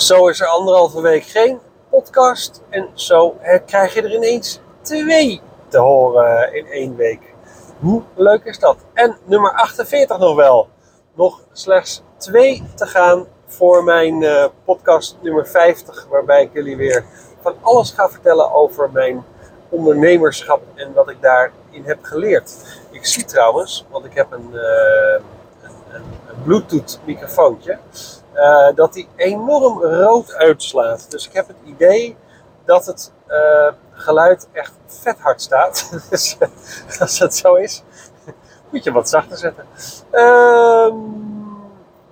Zo is er anderhalve week geen podcast. En zo krijg je er ineens twee te horen in één week. Hoe leuk is dat? En nummer 48 nog wel. Nog slechts twee te gaan voor mijn uh, podcast nummer 50. Waarbij ik jullie weer van alles ga vertellen over mijn ondernemerschap en wat ik daarin heb geleerd. Ik zie trouwens, want ik heb een, een, een, een Bluetooth microfoontje. Uh, dat die enorm rood uitslaat. Dus ik heb het idee dat het uh, geluid echt vet hard staat. dus als dat zo is, moet je wat zachter zetten. Uh,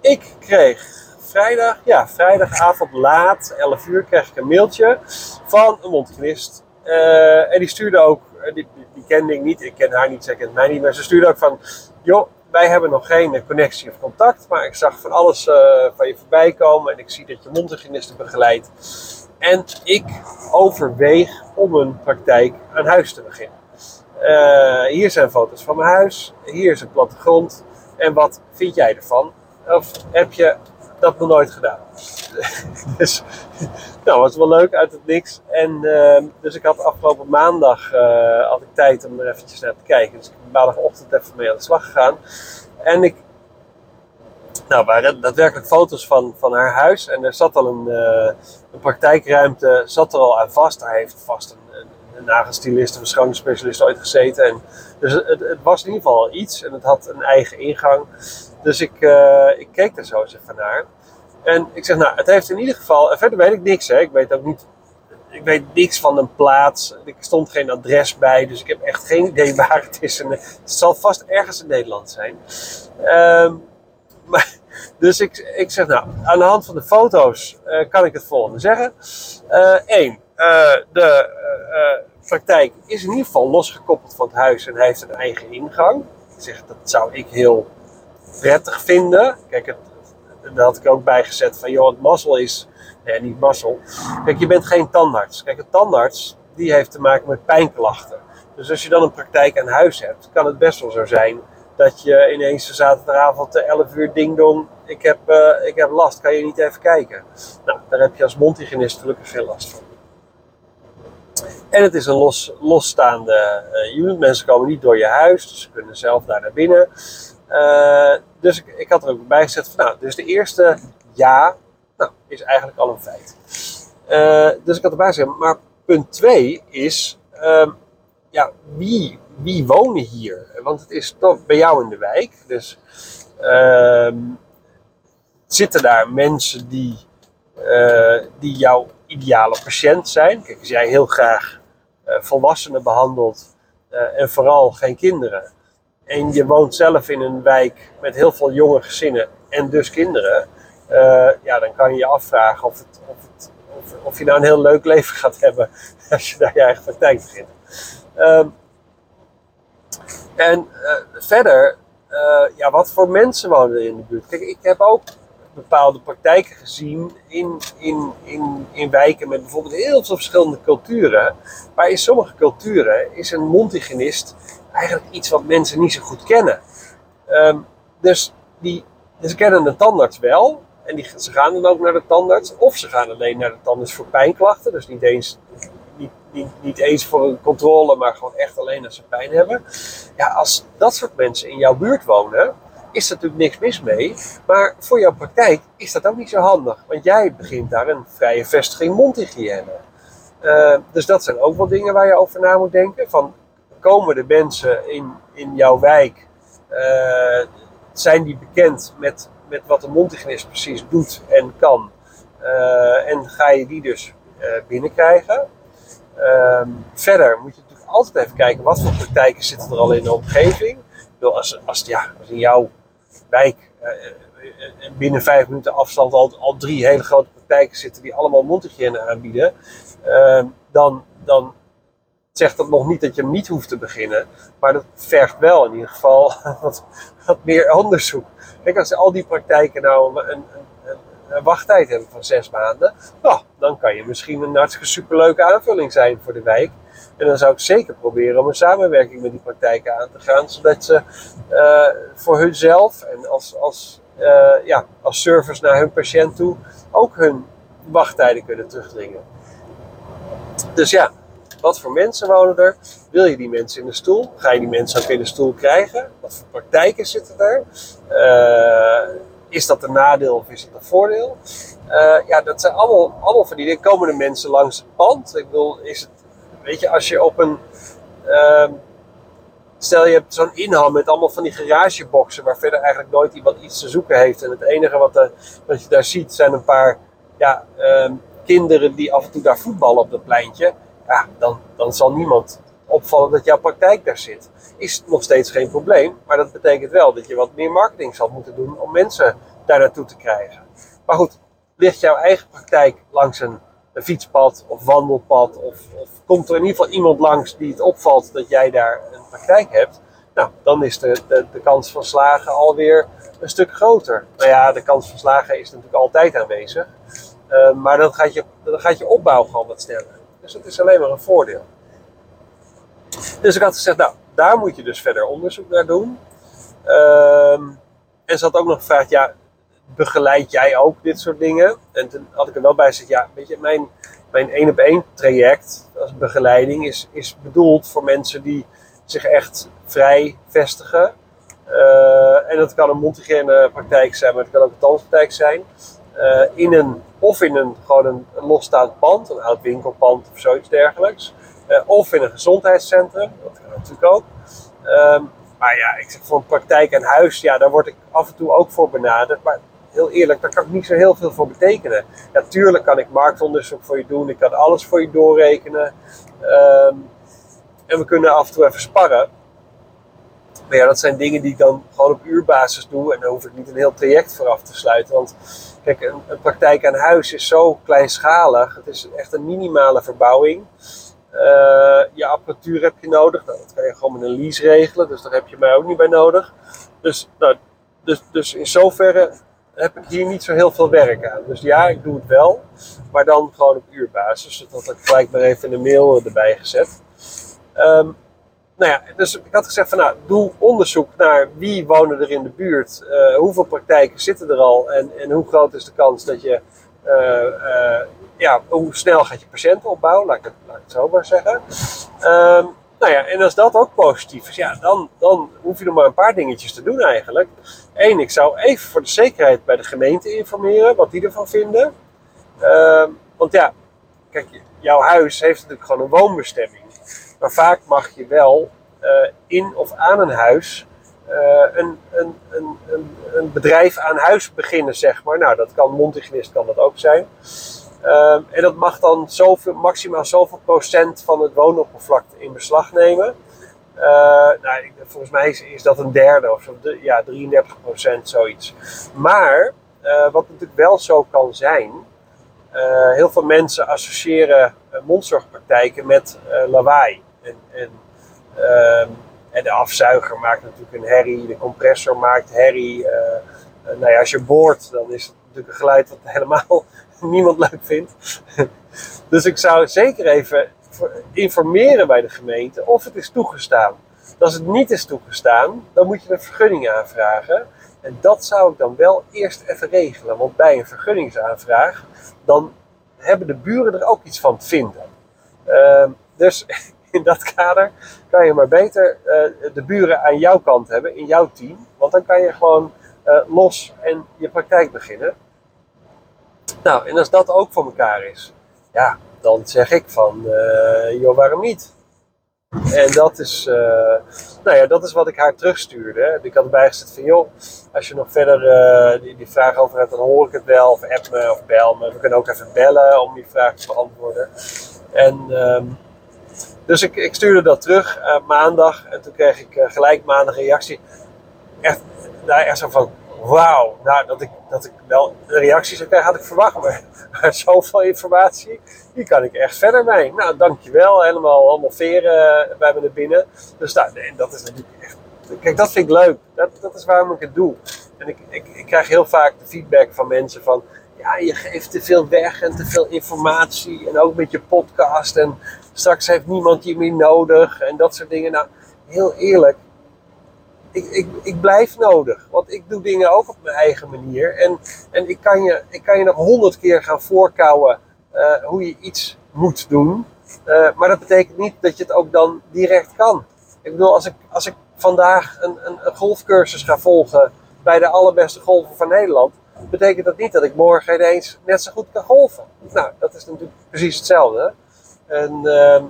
ik kreeg vrijdag, ja, vrijdagavond laat, 11 uur, kreeg ik een mailtje van een mondhygiënist. Uh, en die stuurde ook, die, die, kende ik niet, ik ken haar niet, zij kent mij niet, maar ze stuurde ook van, joh, wij hebben nog geen connectie of contact, maar ik zag van alles uh, van je voorbij komen en ik zie dat je mondhygiënisten begeleidt. En ik overweeg om een praktijk aan huis te beginnen. Uh, hier zijn foto's van mijn huis, hier is een plattegrond. En wat vind jij ervan? Of heb je dat nog nooit gedaan? dus nou, was wel leuk uit het niks. En uh, dus ik had afgelopen maandag uh, had ik tijd om er eventjes naar te kijken. Dus ik ben maandagochtend even mee aan de slag gegaan. En ik nou, waren daadwerkelijk foto's van, van haar huis. En er zat al een, uh, een praktijkruimte zat er al aan vast. Hij heeft vast een, een, een nagelstilist of een ooit gezeten. En, dus het, het, was in ieder geval iets. En het had een eigen ingang. Dus ik, uh, ik keek er zo eens even naar. En ik zeg, nou, het heeft in ieder geval... En verder weet ik niks, hè. Ik weet ook niet... Ik weet niks van een plaats. Er stond geen adres bij. Dus ik heb echt geen idee waar het is. En het zal vast ergens in Nederland zijn. Um, maar, dus ik, ik zeg nou, aan de hand van de foto's uh, kan ik het volgende zeggen. Eén, de praktijk is in ieder geval losgekoppeld van het huis en heeft een eigen ingang. Ik zeg, dat zou ik heel prettig vinden. Kijk, het, daar had ik ook bijgezet van, joh, het mazzel is, nee, niet mazzel. Kijk, je bent geen tandarts. Kijk, een tandarts, die heeft te maken met pijnklachten. Dus als je dan een praktijk aan huis hebt, kan het best wel zo zijn dat je ineens zaterdagavond 11 uur ding dong, ik heb, uh, ik heb last, kan je niet even kijken? Nou, daar heb je als mondhygiënist gelukkig geen last van. En het is een los, losstaande uh, unit. Mensen komen niet door je huis, dus ze kunnen zelf daar naar binnen. Uh, dus ik, ik, had er ook bij gezet van, nou, dus de eerste ja, nou, is eigenlijk al een feit. dus ik had erbij gezegd, maar punt 2 is, ehm, ja, wie wie wonen hier? Want het is toch bij jou in de wijk. Dus uh, zitten daar mensen die, uh, die jouw ideale patiënt zijn? Kijk, als jij heel graag uh, volwassenen behandelt en vooral geen kinderen. En je woont zelf in een wijk met heel veel jonge gezinnen en dus kinderen. ja, dan kan je je afvragen of, het, of, het, of, of, je nou een heel leuk leven gaat hebben als je daar je eigen praktijk begint. Uh, en uh, verder, uh, ja, wat voor mensen wonen er in de buurt? Kijk, ik heb ook bepaalde praktijken gezien in, in, in, in wijken met bijvoorbeeld heel veel verschillende culturen. Maar in sommige culturen is een mondhygiënist eigenlijk iets wat mensen niet zo goed kennen. Um, dus, die, ze kennen de tandarts wel. En die, ze gaan dan ook naar de tandarts. Of ze gaan alleen naar de tandarts voor pijnklachten. Dus niet eens niet, niet, niet eens voor een controle, maar gewoon echt alleen als ze pijn hebben. Ja, als dat soort mensen in jouw buurt wonen, is er natuurlijk niks mis mee. Maar voor jouw praktijk is dat ook niet zo handig. Want jij begint daar een vrije vestiging mondhygiëne. Uh, dus dat zijn ook wel dingen waar je over na moet denken. Van, komen de mensen in, in jouw wijk, uh, zijn die bekend met, met wat de mondhygiënist precies doet en kan? Uh, en ga je die dus binnenkrijgen? Um, verder moet je natuurlijk altijd even kijken wat voor praktijken zitten er al in de omgeving. Als, als, ja, als in jouw wijk uh, binnen vijf minuten afstand al, al drie hele grote praktijken zitten die allemaal mondhygiëne aanbieden, uh, dan, dan zegt dat nog niet dat je niet hoeft te beginnen. Maar dat vergt wel in ieder geval wat, wat meer onderzoek. Kijk, als al die praktijken nou een, een, een wachttijd hebben van zes maanden, nou, dan kan je misschien een hartstikke superleuke aanvulling zijn voor de wijk. En dan zou ik zeker proberen om een samenwerking met die praktijken aan te gaan, zodat ze uh, voor hunzelf en als, als, uh, ja, als service naar hun patiënt toe ook hun wachttijden kunnen terugdringen. Dus ja, wat voor mensen wonen er? Wil je die mensen in de stoel? Ga je die mensen ook in de stoel krijgen? Wat voor praktijken zitten er? Uh, is dat een nadeel of is het een voordeel? Ja, dat zijn allemaal, allemaal van die dingen. Komen de mensen langs het pand? Ik bedoel, is het, weet je, als je op een. Uh, stel je hebt zo'n inham met allemaal van die garageboxen waar verder eigenlijk nooit iemand iets te zoeken heeft. En het enige wat, de, wat je daar ziet zijn een paar ja, uh, kinderen die af en toe daar voetballen op dat pleintje. Ja, dan, dan zal niemand opvallen dat jouw praktijk daar zit. Is nog steeds geen probleem, maar dat betekent wel dat je wat meer marketing zal moeten doen om mensen daar naartoe te krijgen. Maar goed, ligt jouw eigen praktijk langs een, een fietspad of wandelpad, of, of, komt er in ieder geval iemand langs die het opvalt dat jij daar een praktijk hebt, nou, dan is de, de, de kans van slagen alweer een stuk groter. Nou ja, de kans van slagen is natuurlijk altijd aanwezig, uh, maar dan gaat, je, dan gaat je opbouw gewoon wat sneller. Dus het is alleen maar een voordeel. Dus ik had gezegd, nou, daar moet je dus verder onderzoek naar doen. Um, en ze had ook nog gevraagd, ja, begeleid jij ook dit soort dingen? En toen had ik er wel bij gezegd, ja, weet je, mijn, mijn één op één traject als begeleiding is, is bedoeld voor mensen die zich echt vrij vestigen. Uh, en dat kan een multigene praktijk zijn, maar het kan ook een tandspraktijk zijn. Uh, in een, of in een, gewoon een, losstaand pand, een oud winkelpand of zoiets dergelijks. Uh, of in een gezondheidscentrum, dat kan natuurlijk ook. Um, maar ja, ik zeg voor een praktijk en huis, ja, daar word ik af en toe ook voor benaderd. Maar heel eerlijk, daar kan ik niet zo heel veel voor betekenen. Natuurlijk kan ik marktonderzoek voor je doen, ik kan alles voor je doorrekenen. Um, en we kunnen af en toe even sparren. Maar ja, dat zijn dingen die ik dan gewoon op uurbasis doe. En dan hoef ik niet een heel traject vooraf te sluiten. Want kijk, een, praktijk aan huis is zo kleinschalig. Het is echt een minimale verbouwing. Uh, je apparatuur heb je nodig. Nou, dat kan je gewoon met een lease regelen. Dus daar heb je mij ook niet bij nodig. Dus, nou, dus, dus in zoverre heb ik hier niet zo heel veel werk aan. Dus ja, ik doe het wel. Maar dan gewoon op uurbasis. Dat had ik gelijk maar even in de mail erbij gezet. Um, nou ja, dus ik had gezegd van nou, doe onderzoek naar wie wonen er in de buurt. Uh, hoeveel praktijken zitten er al en, en hoe groot is de kans dat je, uh, uh, ja, hoe snel gaat je patiënten opbouwen, laat ik het, laat ik het zo maar zeggen. Um, nou ja, en als dat ook positief is, ja, dan, dan hoef je nog maar een paar dingetjes te doen eigenlijk. Eén, ik zou even voor de zekerheid bij de gemeente informeren, wat die ervan vinden. Uh, want ja, kijk, jouw huis heeft natuurlijk gewoon een woonbestemming. Maar vaak mag je wel uh, in of aan een huis uh, een, een, een, een, bedrijf aan huis beginnen, zeg maar. Nou, dat kan Montigenist, kan dat ook zijn. Uh, en dat mag dan zoveel, maximaal zoveel procent van het woonoppervlakte in beslag nemen. Uh, nou, volgens mij is, dat een derde of zo, ja, 33 procent zoiets. Maar uh, wat natuurlijk wel zo kan zijn, uh, heel veel mensen associëren mondzorgpraktijken met lawaai. En, en, ehm, en, de afzuiger maakt natuurlijk een herrie, de compressor maakt herrie. nou ja, als je boort, dan is het natuurlijk een geluid wat helemaal niemand leuk vindt. dus ik zou zeker even informeren bij de gemeente of het is toegestaan. Als het niet is toegestaan, dan moet je een vergunning aanvragen. En dat zou ik dan wel eerst even regelen. Want bij een vergunningsaanvraag, dan hebben de buren er ook iets van te vinden. Uh, dus in dat kader kan je maar beter uh, de buren aan jouw kant hebben, in jouw team. Want dan kan je gewoon uh, los en je praktijk beginnen. Nou, en als dat ook voor elkaar is, ja, dan zeg ik van, uh, joh, waarom niet? En dat is, uh, nou ja, dat is wat ik haar terugstuurde. Ik had erbij gezet van, joh, als je nog verder uh, die, die, vraag over hebt, dan hoor ik het wel. Of app me of bel me. We kunnen ook even bellen om die vraag te beantwoorden. En um, dus ik, ik, stuurde dat terug maandag. En toen kreeg ik gelijk maandag reactie. Echt, nou, echt zo van, wauw, nou, dat ik, dat ik wel reacties zou krijgen, had ik verwacht. Maar, maar zoveel informatie, die kan ik echt verder mee. Nou, dankjewel. Helemaal allemaal veren bij me naar binnen. Dus nou, nee, dat is natuurlijk echt... Kijk, dat vind ik leuk. Dat, dat is waarom ik het doe. En ik, ik, ik krijg heel vaak de feedback van mensen van... Ja, je geeft te veel weg en te veel informatie. En ook met je podcast. En straks heeft niemand je meer nodig. En dat soort dingen. Nou, heel eerlijk ik, ik, ik blijf nodig. Want ik doe dingen ook op mijn eigen manier. En, en ik, kan je, ik kan je nog honderd keer gaan voorkouwen uh, hoe je iets moet doen. Uh, maar dat betekent niet dat je het ook dan direct kan. Ik bedoel, als ik, als ik vandaag een, een, golfcursus ga volgen bij de allerbeste golfer van Nederland, betekent dat niet dat ik morgen ineens net zo goed kan golven. Nou, dat is natuurlijk precies hetzelfde. En, uh,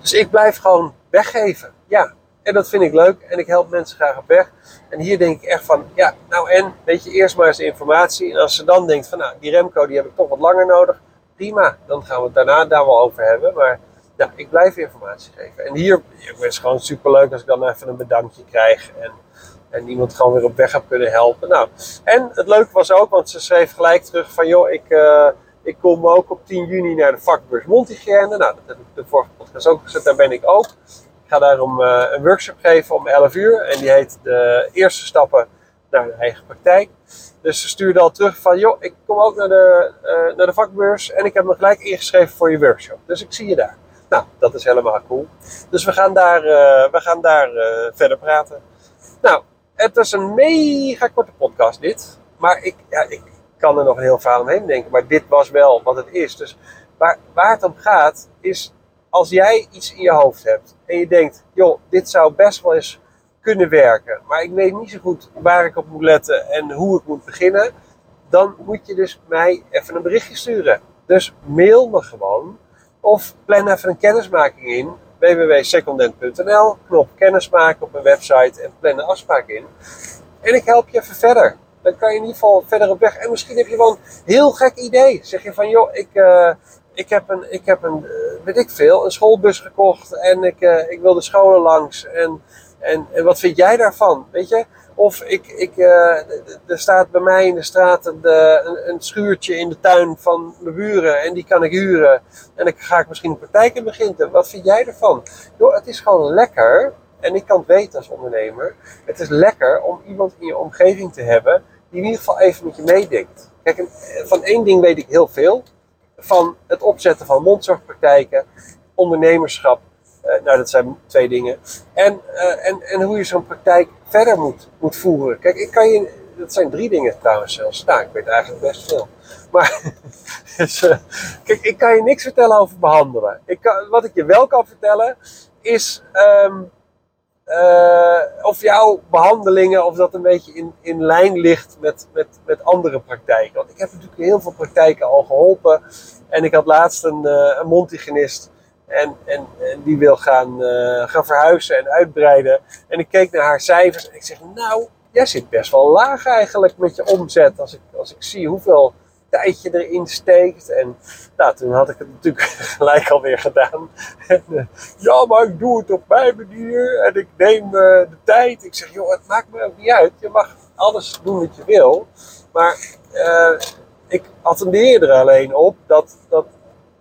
dus ik blijf gewoon weggeven. Ja, en dat vind ik leuk en ik help mensen graag op weg. En hier denk ik echt van, ja, nou en, weet je, eerst maar eens informatie. En als ze dan denkt van, nou, die Remco die heb ik toch wat langer nodig. Prima, dan gaan we het daarna daar wel over hebben. Maar ja, ik blijf informatie geven. En hier is het gewoon super leuk als ik dan even een bedankje krijg. En, en iemand gewoon weer op weg heb kunnen helpen. Nou, en het leuke was ook, want ze schreef gelijk terug van, joh, ik... Uh, ik kom ook op 10 juni naar de vakbeurs Mondhygiëne. Nou, dat heb ik de vorige podcast ook gezet, daar ben ik ook. Ik ga daarom uh, een workshop geven om 11 uur. En die heet de eerste stappen naar de eigen praktijk. Dus ze stuurde al terug van, joh, ik kom ook naar de, uh, naar de vakbeurs en ik heb me gelijk ingeschreven voor je workshop. Dus ik zie je daar. Nou, dat is helemaal cool. Dus we gaan daar, uh, we gaan daar verder praten. Nou, het is een mega korte podcast dit. Maar ik, ja, ik kan er nog een heel verhaal omheen denken. Maar dit was wel wat het is. Dus waar, waar het om gaat, is als jij iets in je hoofd hebt en je denkt, joh, dit zou best wel eens kunnen werken, maar ik weet niet zo goed waar ik op moet letten en hoe ik moet beginnen, dan moet je dus mij even een berichtje sturen. Dus mail me gewoon of plan even een kennismaking in www.secondent.nl, knop kennismaken op mijn website en plan een afspraak in. En ik help je even verder. Dan kan je in ieder geval verder op weg. En misschien heb je wel een heel gek idee. Zeg je van, joh, ik, uh, ik heb een, ik heb een, eh, weet ik veel, een schoolbus gekocht en ik, uh, ik wil de scholen langs. En, en, en wat vind jij daarvan? Weet je? Of ik, ik, uh, er staat bij mij in de straat een, een, schuurtje in de tuin van mijn buren en die kan ik huren. En dan ga ik misschien een praktijk in beginnen. Wat vind jij ervan? Joh, het is gewoon lekker. En ik kan het weten als ondernemer. Het is lekker om iemand in je omgeving te hebben die in ieder geval even met je meedenkt. Kijk, van één ding weet ik heel veel van het opzetten van mondzorgpraktijken, ondernemerschap. Uh, nou, dat zijn twee dingen. En, uh, en, en hoe je zo'n praktijk verder moet, moet voeren. Kijk, ik kan je. Dat zijn drie dingen trouwens zelfs. Nou, ik weet eigenlijk best veel. Maar, dus, uh, kijk, ik kan je niks vertellen over behandelen. Ik kan, wat ik je wel kan vertellen, is um, uh, of jouw behandelingen, of dat een beetje in, in lijn ligt met, met, met andere praktijken. Want ik heb natuurlijk heel veel praktijken al geholpen. En ik had laatst een, uh, een mondhygiënist. En, en, en, die wil gaan, uh, gaan verhuizen en uitbreiden. En ik keek naar haar cijfers en ik zeg, nou, jij zit best wel laag eigenlijk met je omzet. Als ik, als ik zie hoeveel tijd je erin steekt. En nou, toen had ik het natuurlijk gelijk alweer gedaan. En, uh, ja, maar ik doe het op mijn manier en ik neem uh, de tijd. Ik zeg, joh, het maakt me ook niet uit. Je mag alles doen wat je wil. Maar uh, ik attendeer er alleen op dat, dat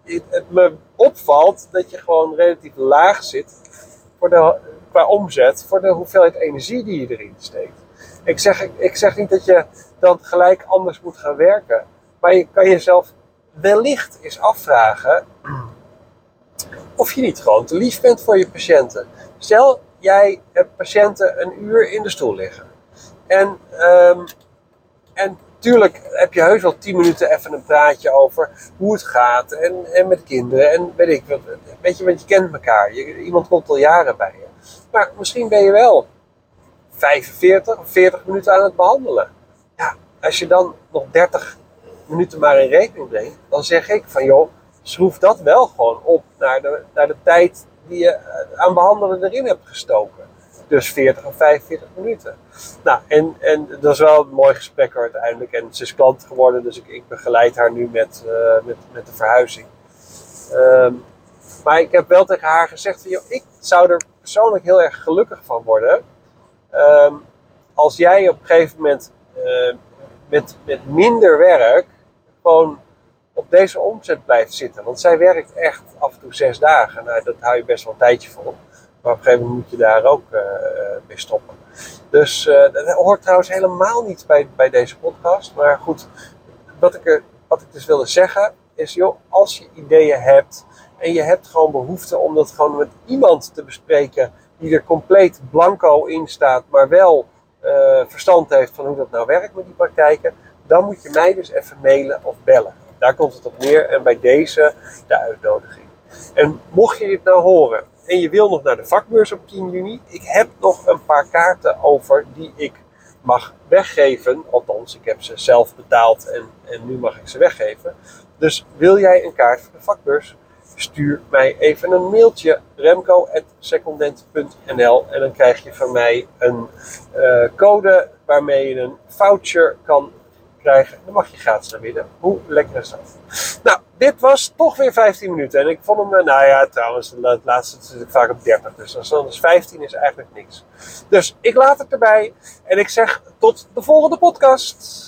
het, me opvalt dat je gewoon relatief laag zit voor de, qua omzet voor de hoeveelheid energie die je erin steekt. Ik zeg, ik zeg niet dat je dan gelijk anders moet gaan werken. Maar je kan jezelf wellicht eens afvragen of je niet gewoon te lief bent voor je patiënten. Stel, jij hebt patiënten een uur in de stoel liggen. En, um, en tuurlijk heb je heus wel tien minuten even een praatje over hoe het gaat. En, en met kinderen en weet ik wat. Weet je, want je kent elkaar. Je, iemand komt al jaren bij je. Maar misschien ben je wel 45 of 40 minuten aan het behandelen. Ja, als je dan nog 30 minuten maar in rekening brengt, dan zeg ik van joh, schroef dat wel gewoon op naar de, naar de tijd die je eh, aan behandelen erin hebt gestoken. Dus 40 of 45 minuten. Nou, en, en dat is wel een mooi gesprek uiteindelijk. En ze is klant geworden, dus ik, ik begeleid haar nu met, uh, met, met de verhuizing. Um, maar ik heb wel tegen haar gezegd: van, joh, ik zou er persoonlijk heel erg gelukkig van worden. Um, als jij op een gegeven moment uh, met, met minder werk gewoon op deze omzet blijft zitten. Want zij werkt echt af en toe zes dagen. Nou, dat hou je best wel een tijdje vol. Maar op een gegeven moment moet je daar ook uh, mee stoppen. Dus uh, dat hoort trouwens helemaal niet bij, bij deze podcast. Maar goed, wat ik, er, wat ik dus wilde zeggen is, joh, als je ideeën hebt en je hebt gewoon behoefte om dat gewoon met iemand te bespreken die er compleet blanco in staat, maar wel uh, verstand heeft van hoe dat nou werkt met die praktijken, dan moet je mij dus even mailen of bellen. Daar komt het op neer en bij deze de uitnodiging. En mocht je dit nou horen en je wil nog naar de vakbeurs op 10 juni, ik heb nog een paar kaarten over die ik mag weggeven. Althans, ik heb ze zelf betaald en, en nu mag ik ze weggeven. Dus wil jij een kaart voor de vakbeurs? Stuur mij even een mailtje remco.secondent.nl en dan krijg je van mij een uh, code waarmee je een voucher kan krijgen. Dan mag je gratis naar binnen. Hoe lekker is dat? Nou, dit was toch weer 15 minuten. En ik vond hem, eh, nou ja, trouwens, het laatste zit ik vaak op 30. Dus dan is 15 is eigenlijk niks. Dus ik laat het erbij. En ik zeg tot de volgende podcast.